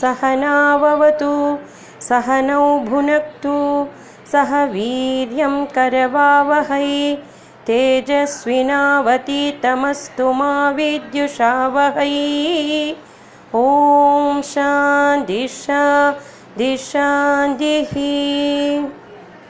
सहनाववतु सहनौ भुनक्तु सह वीर्यं करवावहै तेजस्विनावतीतमस्तु मा विद्युषावहै। ॐ शान्तिः